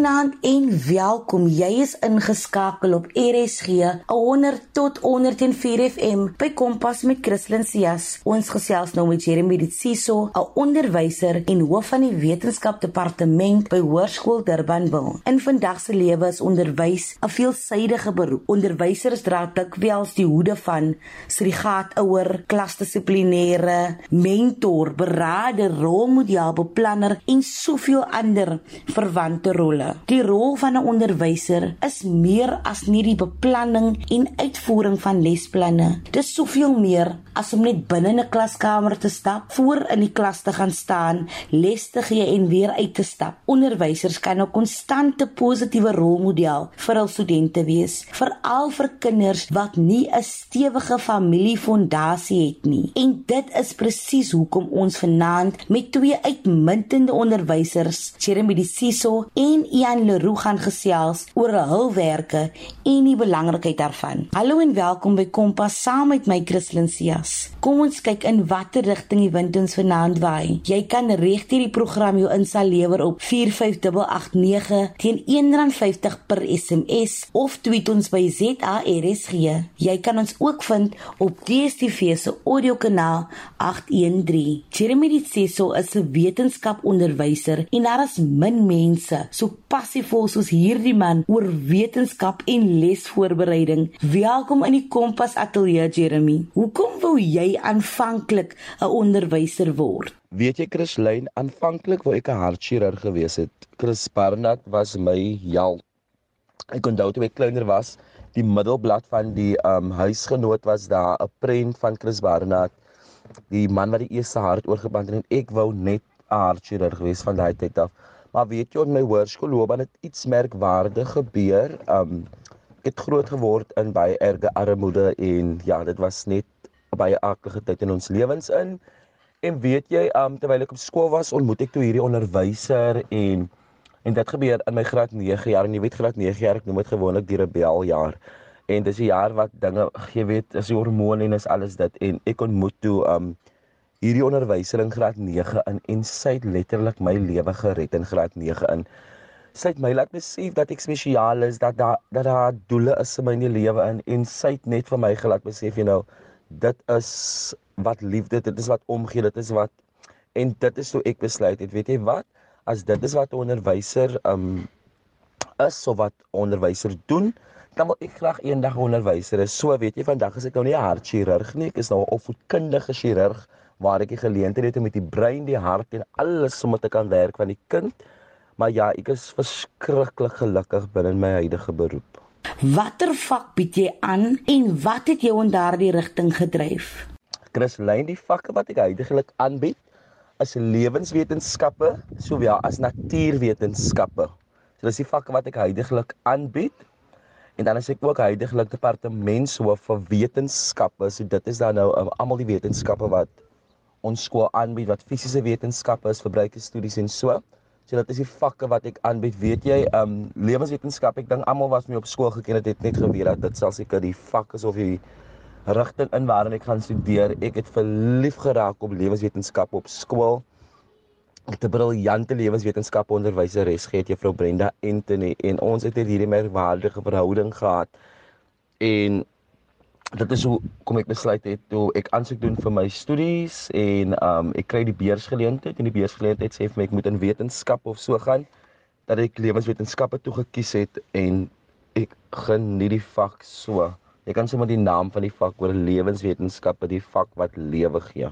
Goeienaand en welkom. Jy is ingeskakel op RSG 100 tot 104 FM by Kompas met Christlyn Cias. Ons gesels nou met Jeremy Ditsiso, 'n onderwyser en hoof van die wetenskapdepartement by Hoërskool Durbanville. In vandag se lewe is onderwys 'n veelsidige beroep. Onderwysers dra dikwels die hoede van surrogaatouer, klasdissiplinêre, mentor, beraader, rolmodel, beplanner en soveel ander verwante rolle. Die rol van 'n onderwyser is meer as nie die beplanning en uitvoering van lesplanne. Dis soveel meer as om net binne 'n klaskamer te stap, voor in die klas te gaan staan, les te gee en weer uit te stap. Onderwysers kan 'n konstante positiewe rolmodel vir hul studente wees, veral vir kinders wat nie 'n stewige familiefondasie het nie. En dit is presies hoekom ons vanaand met twee uitmuntende onderwysers, Jeremy Disiso en Ian Leroux gaan gesels oor hulwerke en die belangrikheid daarvan. Hallo en welkom by Kompas saam met my Christlyn Cias. Kom ons kyk in watter rigting die wind ons vanaand waai. Jy kan reg hierdie program jou insal lewer op 45889 teen R1.50 per SMS of tweet ons by ZARSG. Jy kan ons ook vind op DStv se audiokanaal 813. Jeremy Ditseso is 'n wetenskaponderwyser en daar is min mense so passievol soos hierdie man oor wetenskap en lesvoorbereiding. Welkom in die Kompas Ateljee Jeremy. Hoekom wou jy aanvanklik 'n onderwyser word? Weet jy Chris Lyn, aanvanklik wou ek 'n hartchirurg gewees het. Chris Barnard was my hel. Ek onthou toe ek kleiner was, die middelblad van die um huisgenoot was daar 'n prent van Chris Barnard, die man wat die eerste hart oorgeband het en ek wou net 'n hartchirurg wees van daai tyd af. Maar weet jy, op my hoërskoolloopbaan het iets merkwaardig gebeur. Um ek het groot geword in baie erge armoede en ja, dit was net baie aardige tyd in ons lewens in. En weet jy, um terwyl ek op skool was, ontmoet ek toe hierdie onderwyser en en dit gebeur in my graad 9 jaar en jy weet graad 9 jaar ek noem dit gewoonlik die rebeljaar. En dis 'n jaar wat dinge, jy weet, is die hormone en is alles dit en ek ontmoet toe um hierdie onderwyser in graad 9 in en sy het letterlik my lewe gered in graad 9 in. Sy het my laat besef dat ek spesiaal is, dat daar dat daar doele is in my lewe in en sy het net vir my gelaat besef jy nou dit is wat liefde dit is wat omgee dit is wat en dit is hoe ek besluit het. Weet jy wat? As dit is wat 'n onderwyser um is of wat onderwyser doen dan wil ek graag eendag 'n onderwyser is. So weet jy vandag is ek nou nie 'n hartchirurg nie ek is nou 'n opvoedkundige chirurg waar ek die geleentheid het om met die brein, die hart en alles sommer te kan werk van die kind. Maar ja, ek is verskriklik gelukkig binne my huidige beroep. Watter vak bied jy aan en wat het jou in daardie rigting gedryf? Chris Lyn, die vakke wat ek heidaglik aanbied is lewenswetenskappe sowel as natuurwetenskappe. So dis die vakke wat ek heidaglik aanbied. En dan is ek ook heidaglik departementshoof vir wetenskappe. So dit is dan nou um, almal die wetenskappe wat ons skool aanbied wat fisiese wetenskappe is, verbruikersstudies en so. So dit is die vakke wat ek aanbied. Weet jy, um lewenswetenskap, ek dink almal was my op skool geken het, het net geweet dat dit sal seker die vak is of die rigting in waarin ek gaan studeer. Ek het verlief geraak op lewenswetenskap op skool. Ek het 'n briljante lewenswetenskappe onderwyseres gehad, Juffrou Brenda Anthony, en ons het hierdie merkwaardige verhouding gehad. En dit is hoe kom ek besluit het toe ek aansoek doen vir my studies en um ek kry die beursgeleentheid en die beursgeleentheid sê vir my ek moet in wetenskap of so gaan dat ek lewenswetenskappe toe gekies het en ek geniet die vak so. Jy kan sommer die naam van die vak oor lewenswetenskappe, die vak wat lewe gee.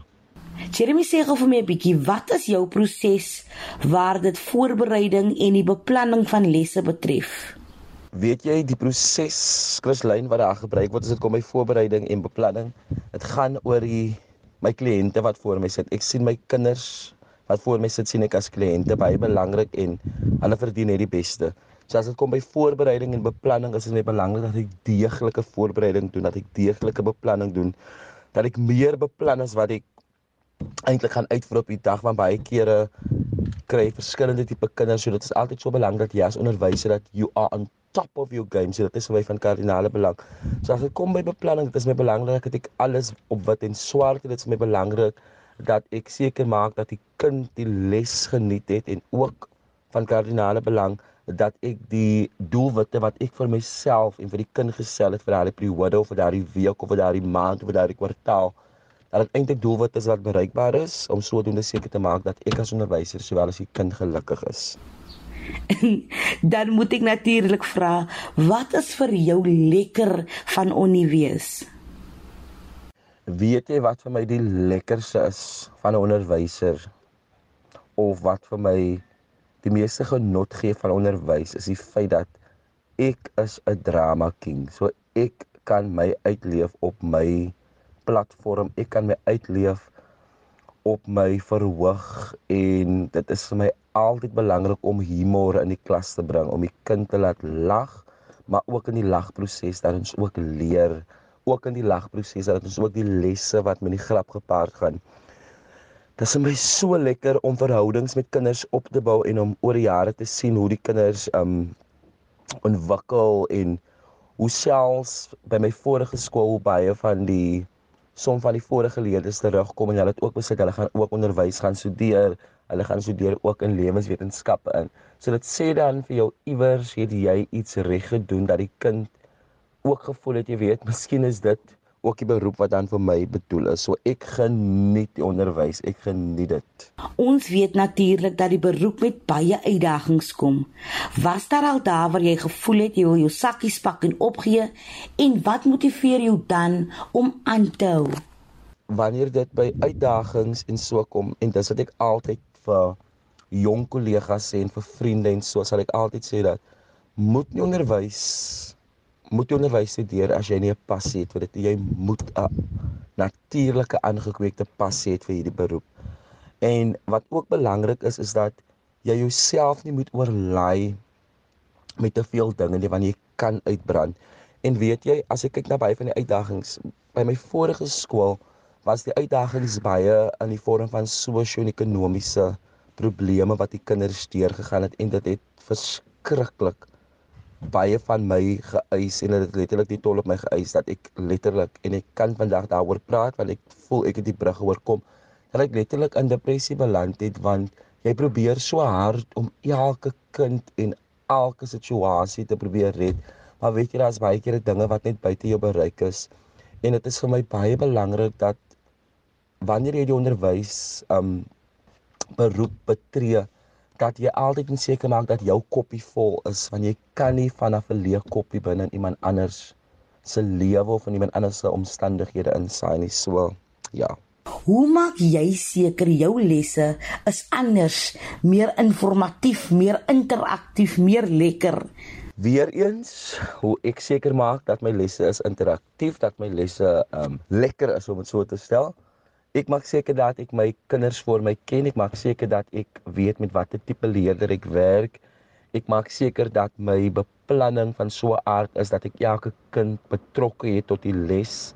Jeremy sê gou vir my 'n bietjie, wat is jou proses waar dit voorbereiding en die beplanning van lesse betref? Weet jy die proses Christlyn wat daar gebruik word as dit kom by voorbereiding en beplanning? Dit gaan oor die my kliënte wat voor my sit. Ek sien my kinders wat voor my sit sien ek as kliënte baie belangrik en hulle verdien net die beste. So as dit kom by voorbereiding en beplanning, is dit net belangrik dat ek deeglike voorbereiding doen, dat ek deeglike beplanning doen, dat ek meer beplan as wat ek eintlik gaan uitvoer op die dag want baie kere kry verskillende tipe kinders, so dit is altyd so belangrik dat jy as onderwyser dat you are on top of your game. So dit is vir my van kardinale belang. So as dit kom by beplanning, dit is my belangrik dat ek alles op wat en swart dit is my belangrik dat ek seker maak dat die kind die les geniet het en ook van kardinale belang dat ek die doelwitte wat ek vir myself en vir die kind gestel het vir daardie periode of vir daardie week of vir daardie maand of vir daardie kwartaal dat dit eintlik doelwitte is wat bereikbaar is om sodoende seker te maak dat ek as onderwyser sowel as die kind gelukkig is. Dan moet ek natuurlik vra, wat is vir jou lekker van Onnie wees? Weet jy wat vir my die lekkerste is van 'n onderwyser of wat vir my die meeste genot gee van onderwys is die feit dat ek is 'n drama king. So ek kan my uitleef op my platform. Ek kan my uitleef op my verhoog en dit is vir my altyd belangrik om humor in die klas te bring, om die kind te laat lag, maar ook in die lagproses dat ons ook leer ook in die lagproses dat ons ook die lesse wat met die grap gepaard gaan. Dit is my so lekker om verhoudings met kinders op te bou en om oor die jare te sien hoe die kinders um ontwikkel en hoe selfs by my vorige skool baie van die som van die vorige leerders terugkom en hulle het ook besluit hulle gaan ook onderwys gaan studeer. Hulle gaan studeer ook in lewenswetenskappe in. So dit sê dan vir jou iewers het jy iets reg gedoen dat die kind ook gevoel het jy weet, miskien is dit ook die beroep wat dan vir my bedoel is. So ek geniet die onderwys, ek geniet dit. Ons weet natuurlik dat die beroep met baie uitdagings kom. Was daar al daar waar jy gevoel het jy wil jou sakkies pak en opgee en wat motiveer jou dan om aan te hou? Wanneer dit by uitdagings en so kom en dis wat ek altyd vir jong kollegas sê en vir vriende en so sal ek altyd sê dat moet nie onderwys moet jy onderwys studeer as jy nie 'n passie het vir dit jy moet 'n natuurlike aangekweekte passie het vir hierdie beroep. En wat ook belangrik is is dat jy jouself nie moet oorlaai met te veel dinge nie want jy kan uitbrand. En weet jy, as ek kyk na baie van die uitdagings by my vorige skool was die uitdagings baie in die vorm van sosio-ekonomiese probleme wat die kinders deurgegaan het en dit het verskriklik baie van my geëis en dit letterlik die tol op my geëis dat ek letterlik en ek kan vandag daaroor praat want ek voel ek het die brug oorkom dat ek letterlik in depressie beland het want jy probeer so hard om elke kind en elke situasie te probeer red maar weet jy daar's baie keer dinge wat net buite jou bereik is en dit is vir my baie belangrik dat wanneer jy die onderwys um beroep betree dat jy altyd moet seker maak dat jou koppie vol is want jy kan nie vanaf 'n leeg koppie binne in iemand anders se lewe of in iemand anders se omstandighede insaai nie so ja Hoe maak jy seker jou lesse is anders, meer informatief, meer interaktief, meer lekker? Weereens, hoe ek seker maak dat my lesse is interaktief, dat my lesse um lekker is om dit so te stel. Ek maak seker dat ek my kinders voor my ken. Ek maak seker dat ek weet met watter tipe leerder ek werk. Ek maak seker dat my beplanning van so 'n aard is dat ek elke kind betrokke het tot die les.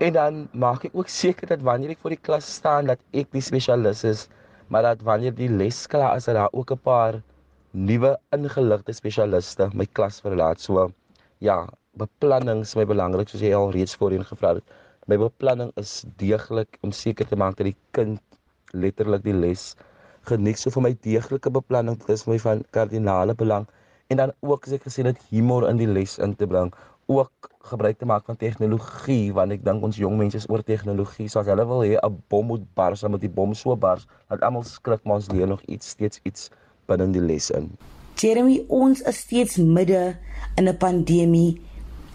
En dan maak ek ook seker dat wanneer ek voor die klas staan dat ek die spesialis is, maar dat wanneer die les klaar is, dat daar ook 'n paar nuwe ingeligte spesialiste my klas verlaat. So ja, beplanning is my belangrik soos jy al reeds voorheen gevra het my beplanning is deeglik om seker te maak dat die kind letterlik die les geniet. So vir my deeglike beplanning dit is my van kardinale belang en dan ook as ek gesê het humor in die les in te bring, ook gebruik te maak van tegnologie want ek dink ons jong mense is oor tegnologie. So as hulle wil hê 'n bom moet bars, dan moet die bom so bars dat almal skrik maar ons leer nog iets steeds iets binne die les in. Jeremy, ons is steeds midde in 'n pandemie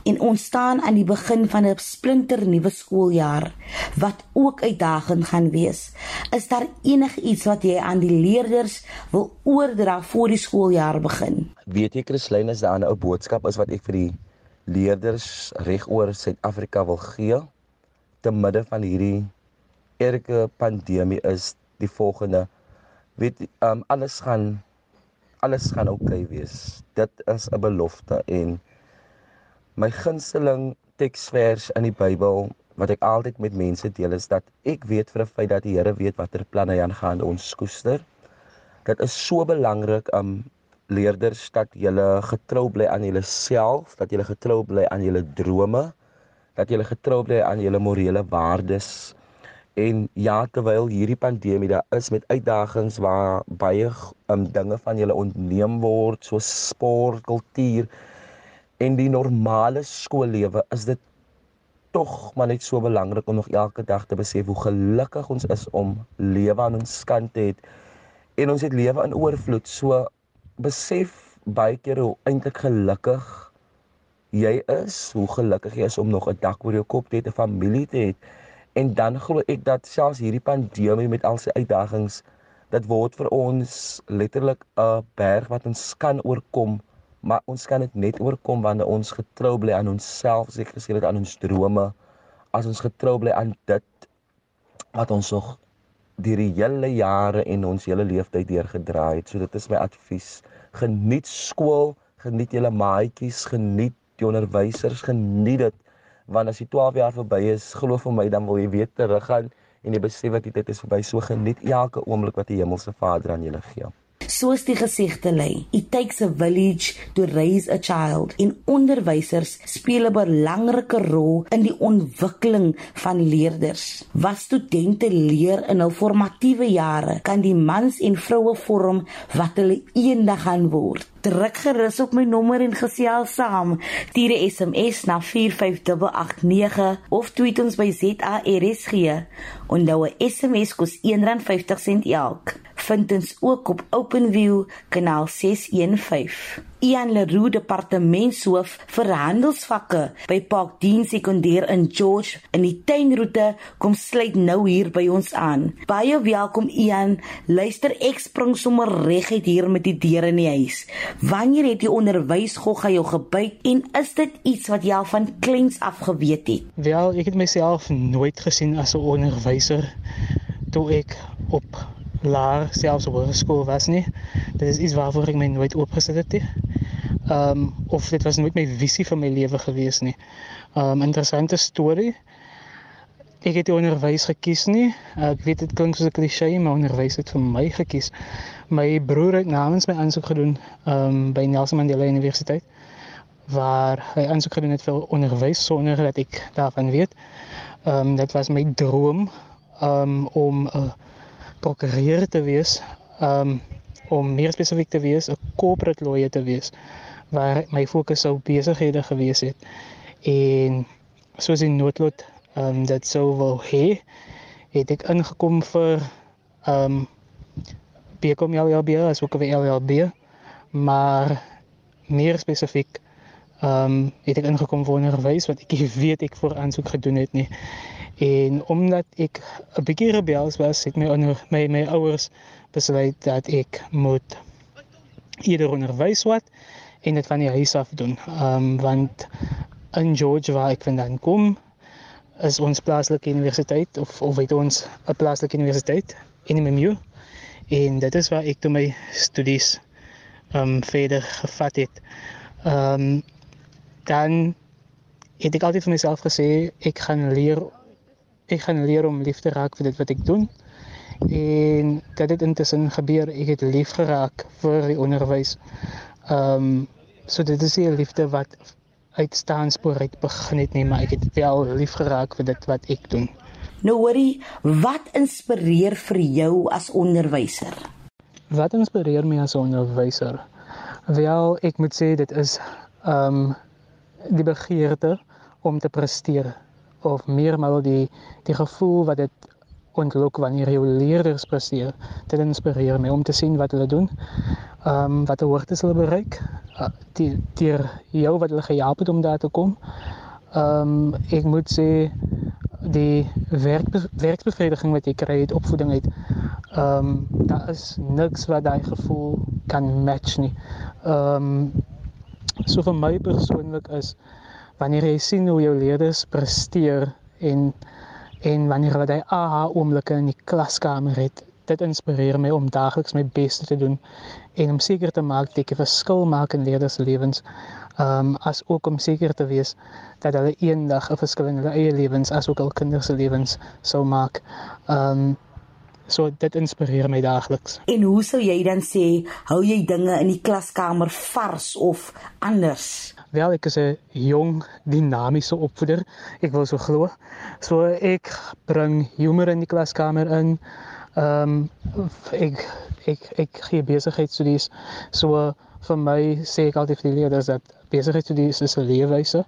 en ons staan aan die begin van 'n splinter nuwe skooljaar wat ook uitdagend gaan wees. Is daar enigiets wat jy aan die leerders wil oordra voor die skooljaar begin? Weet jy Christlyn is daar 'n ou boodskap is wat ek vir die leerders regoor Suid-Afrika wil gee te midde van hierdie erge pandemie is die volgende. Weet um, alles gaan alles gaan oukei okay wees. Dit is 'n belofte en My gunsteling teksvers in die Bybel wat ek altyd met mense deel is dat ek weet vir 'n feit dat die Here weet watter planne hy aangaan ons koester. Dit is so belangrik om um, leerders dat julle getrou bly aan julleself, dat julle getrou bly aan julle drome, dat julle getrou bly aan julle morele waardes En ja, terwyl hierdie pandemie daar is met uitdagings waar baie um, dinge van julle ontneem word, soos sport, kultuur en die normale skoollewe, is dit tog maar net so belangrik om nog elke dag te besef hoe gelukkig ons is om lewe aan ons kant te het en ons het lewe in oorvloed. So besef baie keer hoe eintlik gelukkig jy is, hoe gelukkig jy is om nog 'n dak oor jou kop te hê, 'n familie te hê. En dan glo ek dat selfs hierdie pandemie met al sy uitdagings, dit word vir ons letterlik 'n berg wat ons kan oorkom maar ons kan dit net oorkom wanneer ons getrou bly aan onsself, seker gesê dit aan ons drome, as ons getrou bly aan dit wat ons nog deur die hele jare en ons hele lewenstyd deurgedraai het. So dit is my advies. Geniet skool, geniet julle maatjies, geniet die onderwysers, geniet dit want as jy 12 jaar verby is, glo vir my dan wil jy weer teruggaan en jy besef dat die tyd is verby. So geniet elke oomblik wat die Hemelse Vader aan julle gee soos die gesegde lê. It takes a village to raise a child. En onderwysers speel 'n belangrike rol in die ontwikkeling van leerders. Wat studente leer in hul formatiewe jare, kan die mans en vroue vorm wat hulle eendag gaan word. Druk gerus op my nommer en gesels saam. Stuur 'n SMS na 45889 of tweet ons by ZARSG. Onthou 'n SMS kos R1.50 elk vind ons ook op OpenView kanaal 615. Ian Leroux departementshoof vir handelsvakke by Park Dean Sekondêr in George in die tuinroete kom sluit nou hier by ons aan. Baie welkom Ian. Luister ek spring sommer reguit hier met die deur in die huis. Wanneer het jy onderwys gogga jou gebyt en is dit iets wat jy al van kleins af geweet het? Wel, ek het myself nooit gesien as 'n onderwyser toe ek op laer selfs op hoërskool was nie. Dit is iets waarvoor ek my nooit oopgesit het nie. Ehm um, of dit was nooit my visie vir my lewe gewees nie. Ehm um, interessante storie. Ek het onderwys gekies nie. Ek weet dit klink soos 'n klise, maar onderwys het vir my gekies. My broer het namens my aansoek gedoen ehm um, by Nelson Mandela Universiteit waar hy aansoek gedoen het vir onderwys sonder dat ek daarvan weet. Ehm um, dit was my droom um, om 'n uh, prokureur te wees, um om meer spesifiek te wees, 'n corporate lawyer te wees waar my fokus sou besighede gewees het. En soos in noodlot um dit sou wil hê, het ek ingekom vir um Bekom LLB as ook vir LLB, maar meer spesifiek um het ek ingekom vir onderwys wat ek weet ek voor aansoek gedoen het nie. En omdat ek 'n bietjie rebels was, het my onder my my ouers besluit dat ek moet eerder onderwys wat en dit van die huis af doen. Um, want in George waar ek vandaan kom is ons plaaslike universiteit of of weet ons 'n plaaslike universiteit in MMU en dit is waar ek toe my studies um, verder gevat het. Um, dan het ek altyd vir myself gesê ek gaan leer ek gaan leer om lief te raak vir dit wat ek doen. En dit het intussen gebeur, ek het lief geraak vir die onderwys. Ehm um, so dit is 'n liefde wat uitstaan spoor uit begin het nie, maar ek het wel lief geraak vir dit wat ek doen. Nou hoorie, wat inspireer vir jou as onderwyser? Wat inspireer my as onderwyser? Wel, ek moet sê dit is ehm um, die begeerte om te presteer of meermaal die die gevoel wat dit ontlok wanneer jou leerders presteer. Dit inspireer my om te sien wat hulle doen. Ehm um, wat hulle hoogtes hulle bereik. Uh, die deur jou wat hulle gehelp het om daar te kom. Ehm um, ek moet sê die werk werkbevrediging wat jy kry uit opvoeding uit. Ehm um, daar is niks wat daai gevoel kan match nie. Ehm um, so vir my persoonlik is wanneer jy sien hoe jou leerders presteer en en wanneer hulle daai aha oomblikke in die klaskamer het, dit inspireer my om daagliks my bes te doen en om seker te maak dat ek 'n verskil maak in leerders lewens. Um as ook om seker te wees dat hulle eendag 'n verskil in hulle eie lewens as ook al kinders se lewens sou maak. Um So dit inspireer my daagliks. En hoe sou jy dan sê hou jy dinge in die klaskamer vars of anders? Wel, ek is 'n jong, dinamiese opvoeder. Ek wil so glo. So ek bring humor in die klaskamer in. Ehm um, ek ek ek gee besigheidstudies. So vir my sê ek altyd vir die leerders dat besigheidstudies is 'n leefwyse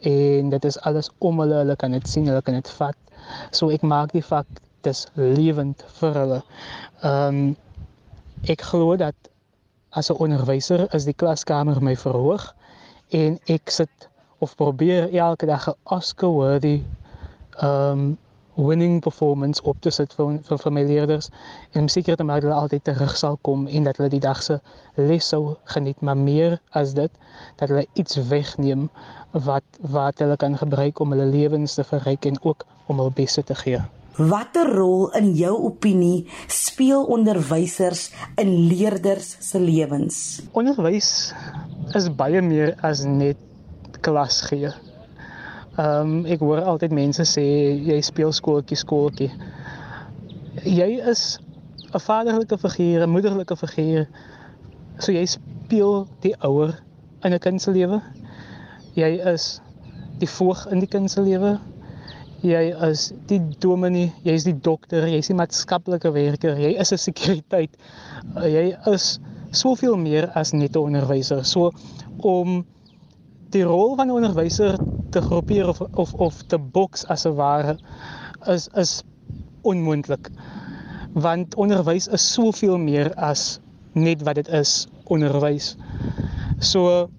en dit is alles om hulle, hulle kan dit sien, hulle kan dit vat. So ek maak die vak dis lewend vir hulle. Ehm um, ek glo dat as 'n onderwyser is die klaskamer my verhoog en ek sit of probeer elke dag 'n Oscar worthy ehm um, winning performance op te sit vir vir, vir my leerders en seker te maak dat hulle altyd terug sal kom en dat hulle die dag se les sou geniet maar meer as dit dat hulle iets wegneem wat wat hulle kan gebruik om hulle lewens te verryk en ook om hul beste te gee. Watter rol in jou opinie speel onderwysers in leerders se lewens? Onderwys is baie meer as net klas gee. Ehm um, ek hoor altyd mense sê jy speel skooltjie skooltjie. Jy is 'n vaderlike figuur, 'n moederlike figuur. So jy speel die ouer in 'n kind se lewe. Jy is die voog in die kind se lewe. Jy is die dominee, jy is die dokter, jy is die maatskaplike werker, jy is 'n sekuriteit. Jy is soveel meer as net 'n onderwyser. So om die rol van 'n onderwyser te groepeer of of of te boks as 'n ware is is onmoontlik. Want onderwys is soveel meer as net wat dit is, onderwys. So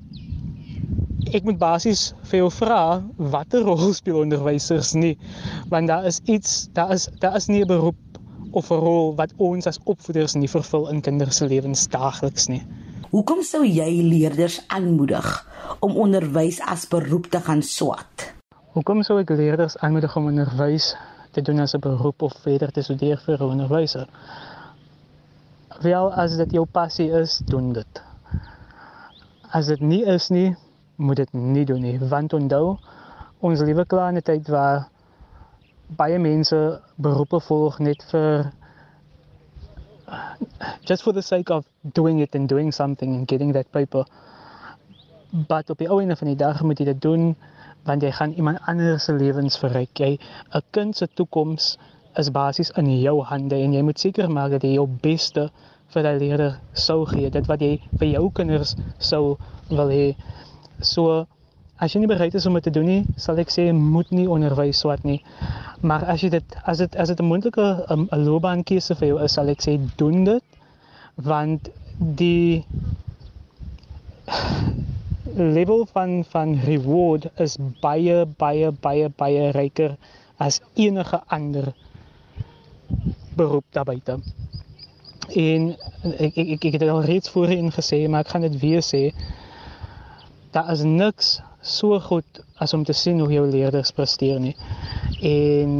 ek moet basies vir jou vra watter rol speel onderwysers nie? Want daar is iets, daar is daar is nie 'n beroep of 'n rol wat ons as opvoeders nie vervul in kinders se lewens daagliks nie. Hoekom sou jy leerders aanmoedig om onderwys as beroep te gaan swat? Hoekom sou ek leerders aanmoedig om onderwys te doen as 'n beroep of verder te studeer vir 'n onderwyser? Wel, as dit jou passie is, doen dit. As dit nie is nie, moet dit nie doen nie, want onthou, ons lewe klaar in 'n tyd waar baie mense beroepe volg net vir just for the sake of doing it and doing something and getting that paper. But op die ou einde van die dag moet jy dit doen want jy gaan iemand anders se lewens verryk. Jy 'n kind se toekoms is basies in jou hande en jy moet seker maak dat jy jou beste vir daai leerder sou gee. Dit wat jy vir jou kinders sou wil hê. So as jy nie bereid is om dit te doen nie, sal ek sê moet nie onderwys swat nie. Maar as jy dit as dit as dit 'n moontlike 'n loopbaankeuse vir jou is, sal ek sê doen dit want die level van van reward is baie baie baie baie ryker as enige ander beroep daar buite. En ek ek ek het dit al reeds voorheen gesê, maar ek gaan dit weer sê. Daar is niks so goed as om te sien hoe jou leerders presteer nie. En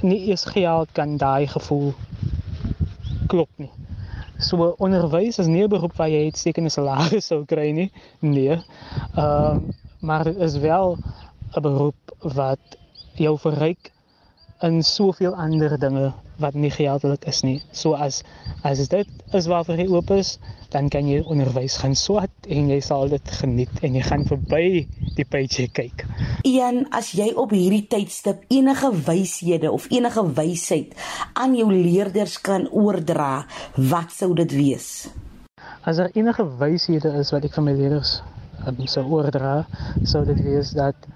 nie eens geld kan daai gevoel klop nie. So onderwys is nie 'n beroep waar jy uitstekende salaris sou kry nie. Nee. Ehm uh, maar dit is wel 'n beroep wat jou verryk in soveel ander dinge wat nie geldelik is nie. So as as dit is waarvoor jy oop is, dan kan jy onderwys gaan swat en jy sal dit geniet en jy gaan verby die paycheck kyk. Ian, as jy op hierdie tydstip enige wyshede of enige wysheid aan jou leerders kan oordra, wat sou dit wees? As daar enige wyshede is wat ek vir my leerders um, sou oordra, sou dit wees dat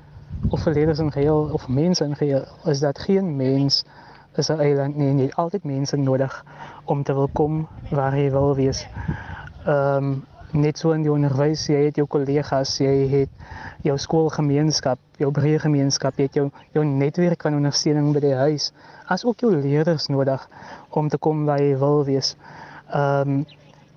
of leerders in geheel of mense in geheel is dat geen mens is 'n eiland nie jy het altyd mense nodig om te wil kom waar jy wil wees. Ehm um, net so in die onderwys, jy het jou kollegas, jy het jou skoolgemeenskap, jou breë gemeenskap, jy het jou jou netwerk van ondersteuning by die huis, as ook jou leerders nodig om te kom waar jy wil wees. Ehm um,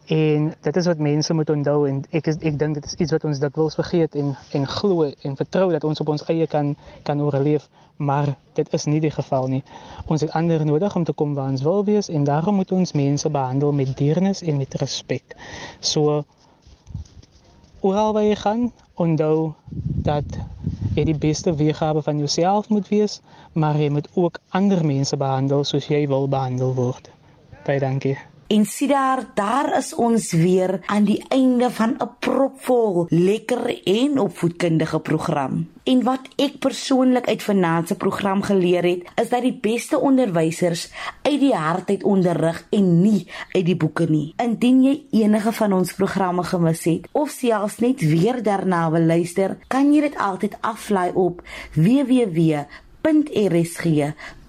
En dit is wat mense moet onthou en ek is, ek dink dit is iets wat ons dikwels vergeet en en glo en vertrou dat ons op ons eie kan kan oorleef, maar dit is nie die geval nie. Ons het ander nodig om te kom waar ons wil wees en daarom moet ons mense behandel met deernis en met respek. So oral waar jy gaan, onthou dat jy die beste weergawe van jouself moet wees, maar jy moet ook ander mense behandel soos jy wil behandel word. Baie dankie. En sien daar, daar is ons weer aan die einde van 'n propvol lekker en opvoedkundige program. En wat ek persoonlik uit vanaand se program geleer het, is dat die beste onderwysers uit die hart uit onderrig en nie uit die boeke nie. Indien jy enige van ons programme gemis het of selfs net weer daarna wil luister, kan jy dit altyd aflaai op www.rsg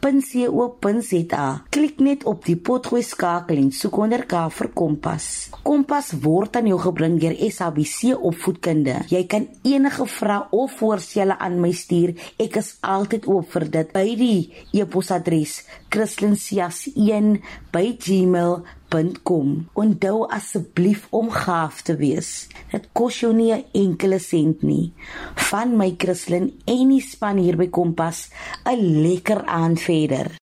kompas.co.za. Klik net op die potgooi skakel en soek onder K vir Kompas. Kompas word aan jou gebring deur SABC Opvoedkunde. Jy kan enige vrae of voorstelle aan my stuur. Ek is altyd oop vir dit by die e-posadres christlincias1@gmail.com. Onthou asseblief om gaaf te wees. Dit kos jou nie 'n enkele sent nie. Van my Christlyn en die span hier by Kompas, 'n lekker aand verder.